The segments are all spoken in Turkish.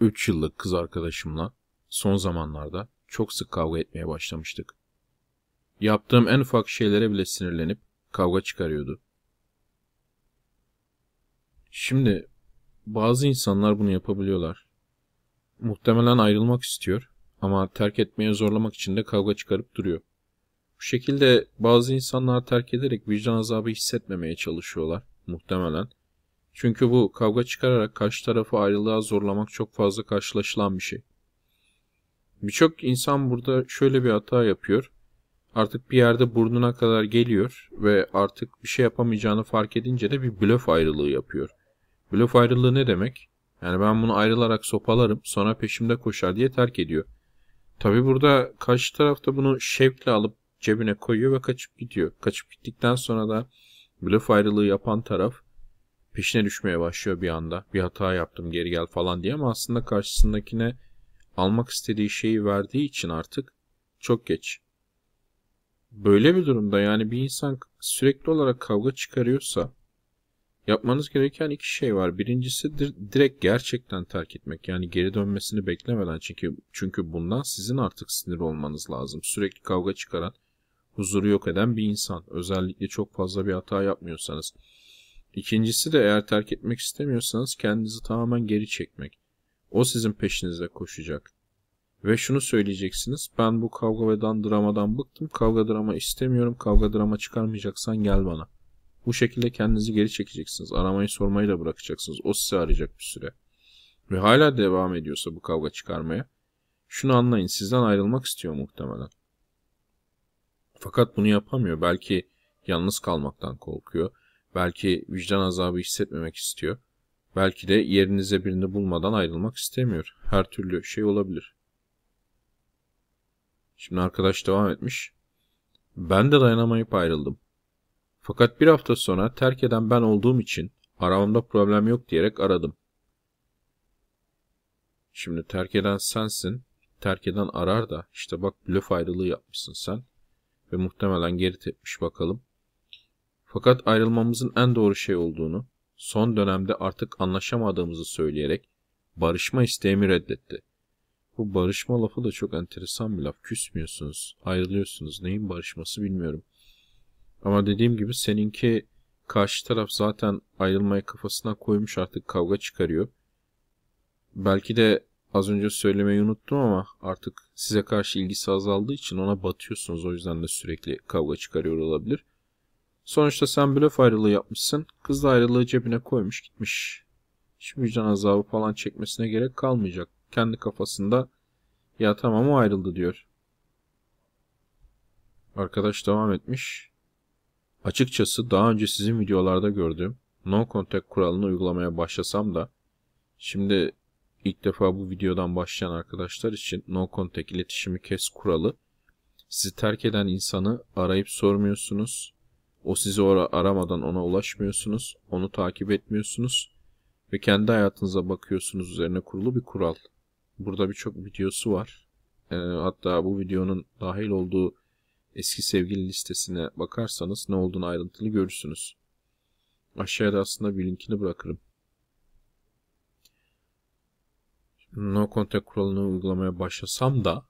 3 yıllık kız arkadaşımla son zamanlarda çok sık kavga etmeye başlamıştık. Yaptığım en ufak şeylere bile sinirlenip kavga çıkarıyordu. Şimdi bazı insanlar bunu yapabiliyorlar. Muhtemelen ayrılmak istiyor ama terk etmeye zorlamak için de kavga çıkarıp duruyor. Bu şekilde bazı insanlar terk ederek vicdan azabı hissetmemeye çalışıyorlar muhtemelen. Çünkü bu kavga çıkararak karşı tarafı ayrılığa zorlamak çok fazla karşılaşılan bir şey. Birçok insan burada şöyle bir hata yapıyor. Artık bir yerde burnuna kadar geliyor ve artık bir şey yapamayacağını fark edince de bir blöf ayrılığı yapıyor. Blöf ayrılığı ne demek? Yani ben bunu ayrılarak sopalarım sonra peşimde koşar diye terk ediyor. Tabi burada karşı tarafta bunu şevkle alıp cebine koyuyor ve kaçıp gidiyor. Kaçıp gittikten sonra da blöf ayrılığı yapan taraf peşine düşmeye başlıyor bir anda. Bir hata yaptım geri gel falan diye ama aslında karşısındakine almak istediği şeyi verdiği için artık çok geç. Böyle bir durumda yani bir insan sürekli olarak kavga çıkarıyorsa yapmanız gereken iki şey var. Birincisi direkt gerçekten terk etmek. Yani geri dönmesini beklemeden çünkü çünkü bundan sizin artık sinir olmanız lazım. Sürekli kavga çıkaran, huzuru yok eden bir insan. Özellikle çok fazla bir hata yapmıyorsanız. İkincisi de eğer terk etmek istemiyorsanız kendinizi tamamen geri çekmek. O sizin peşinize koşacak. Ve şunu söyleyeceksiniz. Ben bu kavga ve dramadan bıktım. Kavga drama istemiyorum. Kavga drama çıkarmayacaksan gel bana. Bu şekilde kendinizi geri çekeceksiniz. Aramayı sormayı da bırakacaksınız. O sizi arayacak bir süre. Ve hala devam ediyorsa bu kavga çıkarmaya. Şunu anlayın. Sizden ayrılmak istiyor muhtemelen. Fakat bunu yapamıyor. Belki yalnız kalmaktan korkuyor. Belki vicdan azabı hissetmemek istiyor. Belki de yerinize birini bulmadan ayrılmak istemiyor. Her türlü şey olabilir. Şimdi arkadaş devam etmiş. Ben de dayanamayıp ayrıldım. Fakat bir hafta sonra terk eden ben olduğum için aramamda problem yok diyerek aradım. Şimdi terk eden sensin. Terk eden arar da işte bak blöf ayrılığı yapmışsın sen. Ve muhtemelen geri tepmiş bakalım. Fakat ayrılmamızın en doğru şey olduğunu, son dönemde artık anlaşamadığımızı söyleyerek barışma isteğimi reddetti. Bu barışma lafı da çok enteresan bir laf. Küsmüyorsunuz, ayrılıyorsunuz. Neyin barışması bilmiyorum. Ama dediğim gibi seninki karşı taraf zaten ayrılmayı kafasına koymuş artık kavga çıkarıyor. Belki de az önce söylemeyi unuttum ama artık size karşı ilgisi azaldığı için ona batıyorsunuz. O yüzden de sürekli kavga çıkarıyor olabilir. Sonuçta sen blöf ayrılığı yapmışsın. Kız da ayrılığı cebine koymuş gitmiş. Hiç vicdan azabı falan çekmesine gerek kalmayacak. Kendi kafasında ya tamam o ayrıldı diyor. Arkadaş devam etmiş. Açıkçası daha önce sizin videolarda gördüğüm no contact kuralını uygulamaya başlasam da şimdi ilk defa bu videodan başlayan arkadaşlar için no contact iletişimi kes kuralı sizi terk eden insanı arayıp sormuyorsunuz o sizi ora aramadan ona ulaşmıyorsunuz, onu takip etmiyorsunuz ve kendi hayatınıza bakıyorsunuz üzerine kurulu bir kural. Burada birçok videosu var. E, hatta bu videonun dahil olduğu eski sevgili listesine bakarsanız ne olduğunu ayrıntılı görürsünüz. Aşağıda aslında bir linkini bırakırım. No contact kuralını uygulamaya başlasam da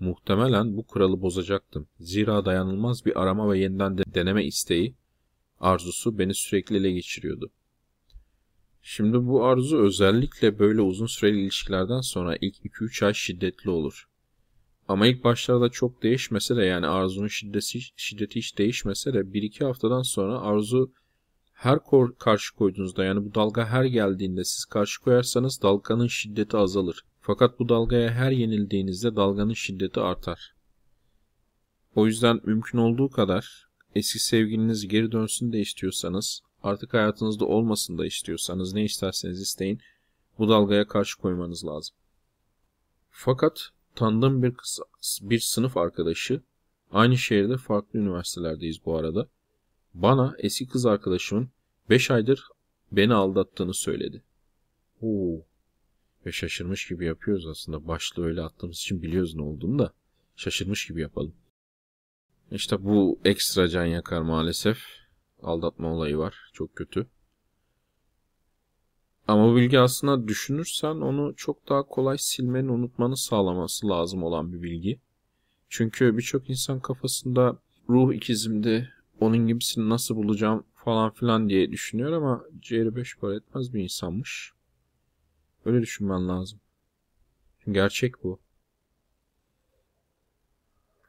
Muhtemelen bu kuralı bozacaktım. Zira dayanılmaz bir arama ve yeniden de deneme isteği, arzusu beni sürekli ele geçiriyordu. Şimdi bu arzu özellikle böyle uzun süreli ilişkilerden sonra ilk 2-3 ay şiddetli olur. Ama ilk başlarda çok değişmese de yani arzunun şiddeti, şiddeti hiç değişmese de 1-2 haftadan sonra arzu her karşı koyduğunuzda yani bu dalga her geldiğinde siz karşı koyarsanız dalganın şiddeti azalır. Fakat bu dalgaya her yenildiğinizde dalganın şiddeti artar. O yüzden mümkün olduğu kadar eski sevgiliniz geri dönsün de istiyorsanız, artık hayatınızda olmasın da istiyorsanız ne isterseniz isteyin, bu dalgaya karşı koymanız lazım. Fakat tanıdığım bir, kız, bir sınıf arkadaşı, aynı şehirde farklı üniversitelerdeyiz bu arada, bana eski kız arkadaşımın 5 aydır beni aldattığını söyledi. Oo, ve şaşırmış gibi yapıyoruz aslında. Başlığı öyle attığımız için biliyoruz ne olduğunu da şaşırmış gibi yapalım. İşte bu ekstra can yakar maalesef. Aldatma olayı var. Çok kötü. Ama bu bilgi aslında düşünürsen onu çok daha kolay silmeni, unutmanı sağlaması lazım olan bir bilgi. Çünkü birçok insan kafasında ruh ikizimdi, onun gibisini nasıl bulacağım falan filan diye düşünüyor ama ciğeri beş para etmez bir insanmış. Öyle düşünmen lazım. Gerçek bu.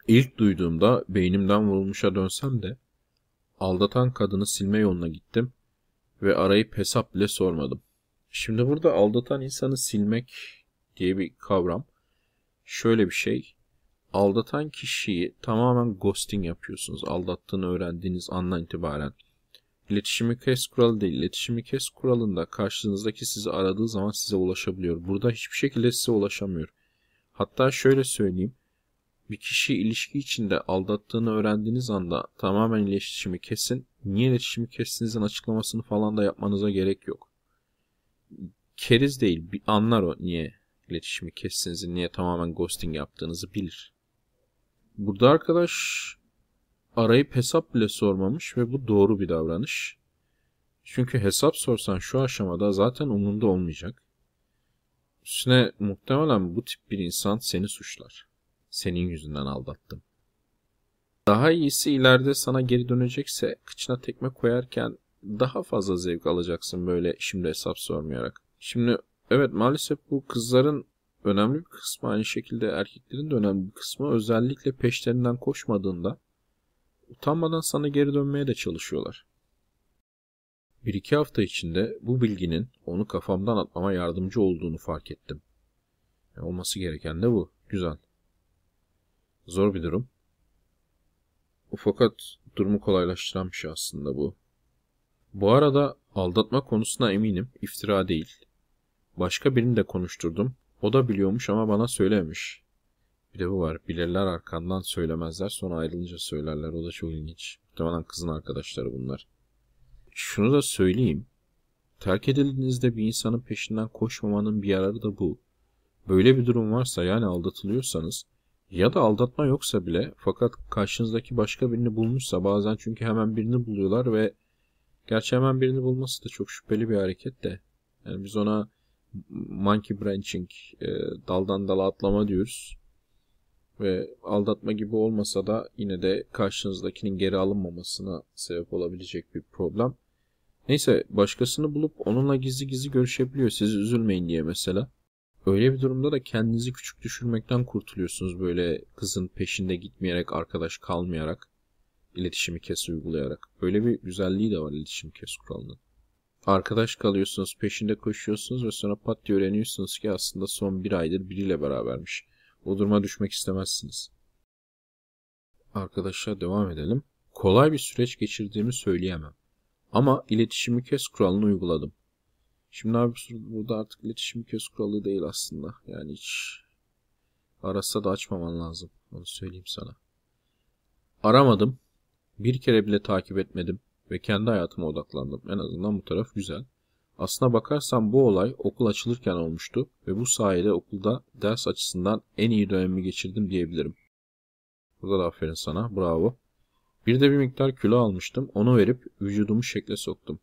İlk duyduğumda beynimden vurulmuşa dönsem de aldatan kadını silme yoluna gittim ve arayıp hesap bile sormadım. Şimdi burada aldatan insanı silmek diye bir kavram. Şöyle bir şey. Aldatan kişiyi tamamen ghosting yapıyorsunuz. Aldattığını öğrendiğiniz andan itibaren. İletişimi kes kuralı değil. İletişimi kes kuralında karşınızdaki sizi aradığı zaman size ulaşabiliyor. Burada hiçbir şekilde size ulaşamıyor. Hatta şöyle söyleyeyim. Bir kişi ilişki içinde aldattığını öğrendiğiniz anda tamamen iletişimi kesin. Niye iletişimi kestiğinizin açıklamasını falan da yapmanıza gerek yok. Keriz değil, bir anlar o niye iletişimi kestiğinizi, niye tamamen ghosting yaptığınızı bilir. Burada arkadaş arayıp hesap bile sormamış ve bu doğru bir davranış. Çünkü hesap sorsan şu aşamada zaten umurunda olmayacak. Üstüne muhtemelen bu tip bir insan seni suçlar. Senin yüzünden aldattım. Daha iyisi ileride sana geri dönecekse kıçına tekme koyarken daha fazla zevk alacaksın böyle şimdi hesap sormayarak. Şimdi evet maalesef bu kızların önemli bir kısmı aynı şekilde erkeklerin de önemli bir kısmı özellikle peşlerinden koşmadığında utanmadan sana geri dönmeye de çalışıyorlar. Bir iki hafta içinde bu bilginin onu kafamdan atmama yardımcı olduğunu fark ettim. E, olması gereken de bu. Güzel. Zor bir durum. Fakat durumu kolaylaştıran bir şey aslında bu. Bu arada aldatma konusuna eminim. iftira değil. Başka birini de konuşturdum. O da biliyormuş ama bana söylememiş. Bir de bu var. Bilirler arkandan söylemezler. Sonra ayrılınca söylerler. O da çok ilginç. Muhtemelen kızın arkadaşları bunlar. Şunu da söyleyeyim. Terk edildiğinizde bir insanın peşinden koşmamanın bir yararı da bu. Böyle bir durum varsa yani aldatılıyorsanız ya da aldatma yoksa bile fakat karşınızdaki başka birini bulmuşsa bazen çünkü hemen birini buluyorlar ve gerçi hemen birini bulması da çok şüpheli bir hareket de. Yani biz ona monkey branching, e, daldan dala atlama diyoruz. Ve aldatma gibi olmasa da yine de karşınızdakinin geri alınmamasına sebep olabilecek bir problem. Neyse başkasını bulup onunla gizli gizli görüşebiliyor. Siz üzülmeyin diye mesela. Öyle bir durumda da kendinizi küçük düşürmekten kurtuluyorsunuz böyle kızın peşinde gitmeyerek, arkadaş kalmayarak, iletişimi kes uygulayarak. Böyle bir güzelliği de var iletişim kes kuralının. Arkadaş kalıyorsunuz, peşinde koşuyorsunuz ve sonra pat diye öğreniyorsunuz ki aslında son bir aydır biriyle berabermiş. O duruma düşmek istemezsiniz. Arkadaşlar devam edelim. Kolay bir süreç geçirdiğimi söyleyemem. Ama iletişimi kes kuralını uyguladım. Şimdi abi burada artık iletişim kes kuralı değil aslında. Yani hiç arasa da açmaman lazım. Onu söyleyeyim sana. Aramadım. Bir kere bile takip etmedim. Ve kendi hayatıma odaklandım. En azından bu taraf güzel. Aslına bakarsan bu olay okul açılırken olmuştu ve bu sayede okulda ders açısından en iyi dönemimi geçirdim diyebilirim. Burada da aferin sana, bravo. Bir de bir miktar kilo almıştım, onu verip vücudumu şekle soktum.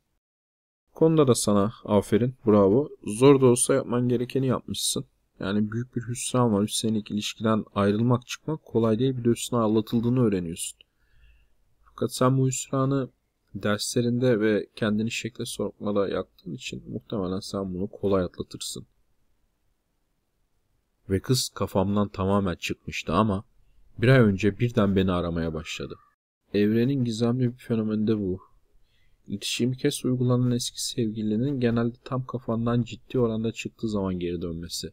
Konuda da sana aferin, bravo. Zor da olsa yapman gerekeni yapmışsın. Yani büyük bir hüsran var. 3 senelik ilişkiden ayrılmak çıkmak kolay değil. Bir de üstüne anlatıldığını öğreniyorsun. Fakat sen bu hüsranı derslerinde ve kendini şekle sokmada yaktığın için muhtemelen sen bunu kolay atlatırsın. Ve kız kafamdan tamamen çıkmıştı ama bir ay önce birden beni aramaya başladı. Evrenin gizemli bir fenomeni de bu. İletişimi kes uygulanan eski sevgilinin genelde tam kafandan ciddi oranda çıktığı zaman geri dönmesi.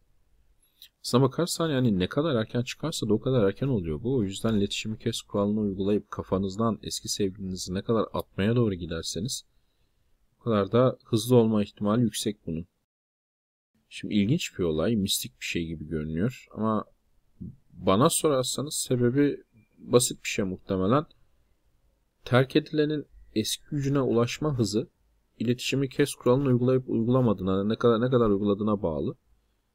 Aslına bakarsan yani ne kadar erken çıkarsa da o kadar erken oluyor bu. O yüzden iletişimi kes kuralını uygulayıp kafanızdan eski sevgilinizi ne kadar atmaya doğru giderseniz o kadar da hızlı olma ihtimali yüksek bunun. Şimdi ilginç bir olay, mistik bir şey gibi görünüyor ama bana sorarsanız sebebi basit bir şey muhtemelen. Terk edilenin eski gücüne ulaşma hızı iletişimi kes kuralını uygulayıp uygulamadığına, ne kadar ne kadar uyguladığına bağlı.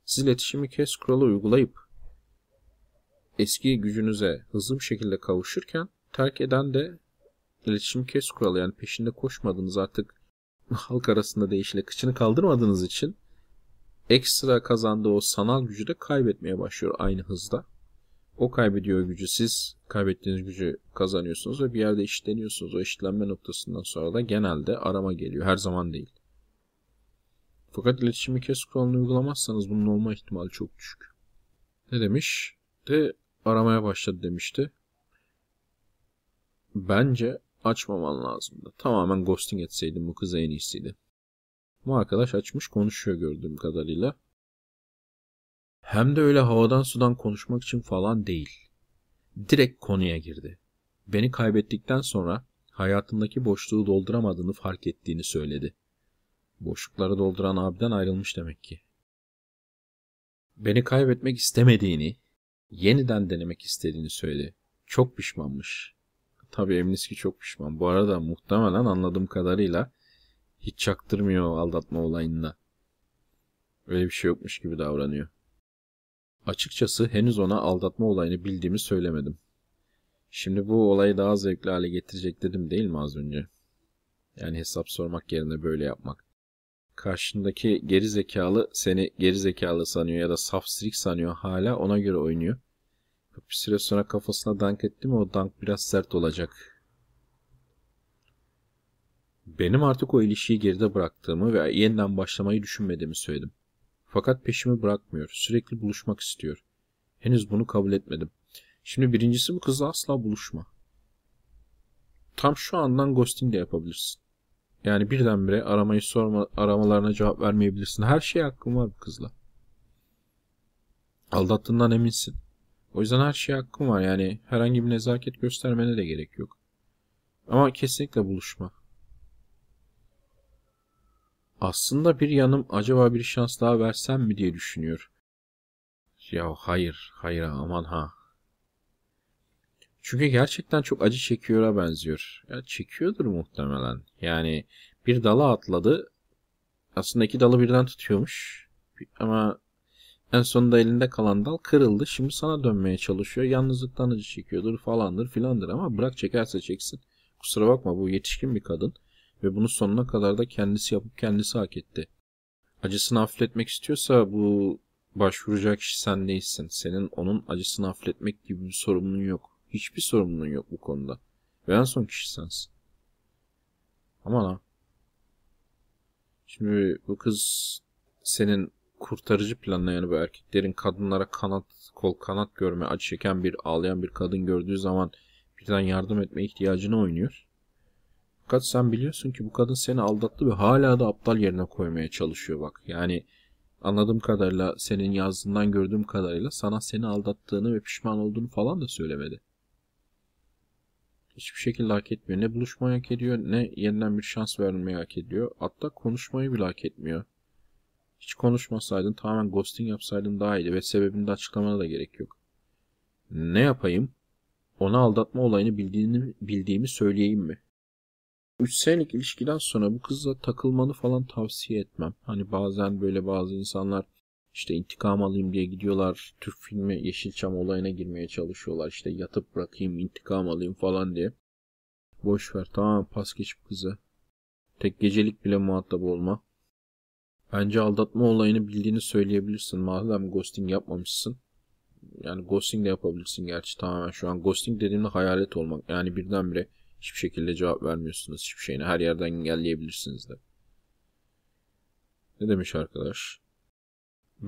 Siz iletişimi kes kuralı uygulayıp eski gücünüze hızlı bir şekilde kavuşurken terk eden de iletişim kes kuralı yani peşinde koşmadığınız artık halk arasında deyişle kıçını kaldırmadığınız için ekstra kazandığı o sanal gücü de kaybetmeye başlıyor aynı hızda. O kaybediyor gücü. Siz kaybettiğiniz gücü kazanıyorsunuz ve bir yerde eşitleniyorsunuz. O eşitlenme noktasından sonra da genelde arama geliyor. Her zaman değil. Fakat iletişimi kes kuralını uygulamazsanız bunun olma ihtimali çok düşük. Ne demiş? De aramaya başladı demişti. Bence açmaman lazımdı. Tamamen ghosting etseydin bu kıza en iyisiydi. Bu arkadaş açmış konuşuyor gördüğüm kadarıyla. Hem de öyle havadan sudan konuşmak için falan değil. Direkt konuya girdi. Beni kaybettikten sonra hayatındaki boşluğu dolduramadığını fark ettiğini söyledi. Boşlukları dolduran abiden ayrılmış demek ki. Beni kaybetmek istemediğini, yeniden denemek istediğini söyledi. Çok pişmanmış. Tabii eminiz ki çok pişman. Bu arada muhtemelen anladığım kadarıyla hiç çaktırmıyor aldatma olayında. Öyle bir şey yokmuş gibi davranıyor. Açıkçası henüz ona aldatma olayını bildiğimi söylemedim. Şimdi bu olayı daha zevkli hale getirecek dedim değil mi az önce? Yani hesap sormak yerine böyle yapmak. Karşındaki geri zekalı seni geri zekalı sanıyor ya da safsirik sanıyor hala ona göre oynuyor. Bir süre sonra kafasına dank etti mi o dank biraz sert olacak. Benim artık o ilişkiyi geride bıraktığımı ve yeniden başlamayı düşünmediğimi söyledim. Fakat peşimi bırakmıyor. Sürekli buluşmak istiyor. Henüz bunu kabul etmedim. Şimdi birincisi bu kızla asla buluşma. Tam şu andan ghosting de yapabilirsin. Yani birdenbire aramayı sorma, aramalarına cevap vermeyebilirsin. Her şey hakkın var bu kızla. Aldattığından eminsin. O yüzden her şey hakkın var. Yani herhangi bir nezaket göstermene de gerek yok. Ama kesinlikle buluşma. Aslında bir yanım acaba bir şans daha versem mi diye düşünüyor. Ya hayır, hayır aman ha. Çünkü gerçekten çok acı çekiyor'a benziyor. Ya çekiyordur muhtemelen. Yani bir dala atladı. Aslında iki dalı birden tutuyormuş. Ama en sonunda elinde kalan dal kırıldı. Şimdi sana dönmeye çalışıyor. Yalnızlıktan acı çekiyordur falandır filandır ama bırak çekerse çeksin. Kusura bakma bu yetişkin bir kadın. Ve bunu sonuna kadar da kendisi yapıp kendisi hak etti. Acısını hafifletmek istiyorsa bu başvuracak kişi sen değilsin. Senin onun acısını hafifletmek gibi bir sorumluluğun yok. Hiçbir sorumluluğun yok bu konuda. Ve en son kişi sensin. Aman ha. Şimdi bu kız senin kurtarıcı planına yani bu erkeklerin kadınlara kanat kol kanat görme acı çeken bir ağlayan bir kadın gördüğü zaman birden yardım etme ihtiyacını oynuyor. Fakat sen biliyorsun ki bu kadın seni aldattı ve hala da aptal yerine koymaya çalışıyor bak. Yani anladığım kadarıyla senin yazdığından gördüğüm kadarıyla sana seni aldattığını ve pişman olduğunu falan da söylemedi. Hiçbir şekilde hak etmiyor. Ne buluşmayı hak ediyor ne yeniden bir şans vermeyi hak ediyor. Hatta konuşmayı bile hak etmiyor. Hiç konuşmasaydın tamamen ghosting yapsaydın daha iyiydi ve sebebini de açıklamana da gerek yok. Ne yapayım? Ona aldatma olayını bildiğini, bildiğimi söyleyeyim mi? 3 senelik ilişkiden sonra bu kızla takılmanı falan tavsiye etmem. Hani bazen böyle bazı insanlar işte intikam alayım diye gidiyorlar. Türk filmi Yeşilçam olayına girmeye çalışıyorlar. İşte yatıp bırakayım intikam alayım falan diye. Boş ver tamam pas geç kızı. Tek gecelik bile muhatap olma. Bence aldatma olayını bildiğini söyleyebilirsin. Madem ghosting yapmamışsın. Yani ghosting de yapabilirsin gerçi tamamen şu an. Ghosting dediğimde hayalet olmak. Yani birdenbire Hiçbir şekilde cevap vermiyorsunuz hiçbir şeyine. Her yerden engelleyebilirsiniz de. Ne demiş arkadaş?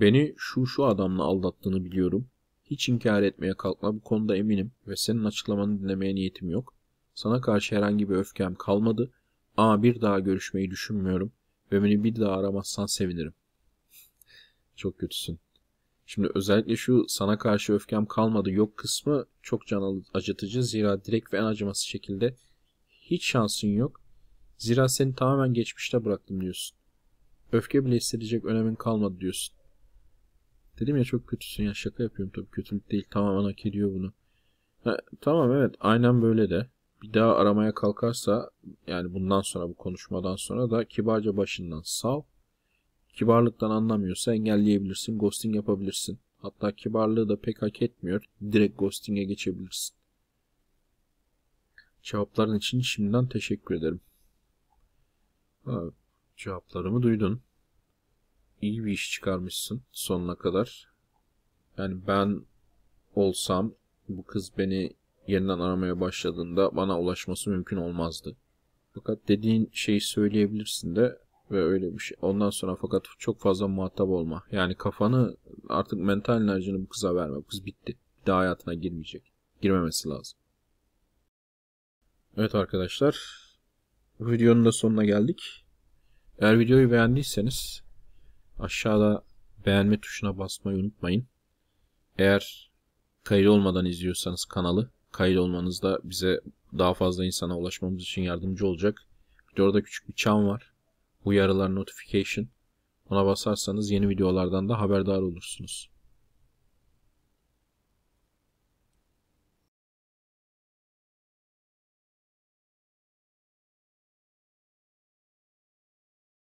Beni şu şu adamla aldattığını biliyorum. Hiç inkar etmeye kalkma bu konuda eminim ve senin açıklamanı dinlemeye niyetim yok. Sana karşı herhangi bir öfkem kalmadı ama bir daha görüşmeyi düşünmüyorum ve beni bir daha aramazsan sevinirim. Çok kötüsün. Şimdi özellikle şu sana karşı öfkem kalmadı yok kısmı çok can acıtıcı. Zira direkt ve en acımasız şekilde hiç şansın yok. Zira seni tamamen geçmişte bıraktım diyorsun. Öfke bile hissedecek önemin kalmadı diyorsun. Dedim ya çok kötüsün ya şaka yapıyorum tabii kötülük değil tamamen hak ediyor bunu. Ha, tamam evet aynen böyle de. Bir daha aramaya kalkarsa yani bundan sonra bu konuşmadan sonra da kibarca başından sal. Kibarlıktan anlamıyorsa engelleyebilirsin, ghosting yapabilirsin. Hatta kibarlığı da pek hak etmiyor. Direkt ghosting'e geçebilirsin. Cevapların için şimdiden teşekkür ederim. Cevaplarımı duydun. İyi bir iş çıkarmışsın sonuna kadar. Yani ben olsam bu kız beni yeniden aramaya başladığında bana ulaşması mümkün olmazdı. Fakat dediğin şeyi söyleyebilirsin de ve öyle bir şey. Ondan sonra fakat çok fazla muhatap olma. Yani kafanı artık mental enerjini bu kıza verme. Bu kız bitti. Bir daha hayatına girmeyecek. Girmemesi lazım. Evet arkadaşlar. Bu videonun da sonuna geldik. Eğer videoyu beğendiyseniz aşağıda beğenme tuşuna basmayı unutmayın. Eğer kayıt olmadan izliyorsanız kanalı kayıt olmanız da bize daha fazla insana ulaşmamız için yardımcı olacak. Bir de orada küçük bir çan var. Uyarılar notification. Ona basarsanız yeni videolardan da haberdar olursunuz.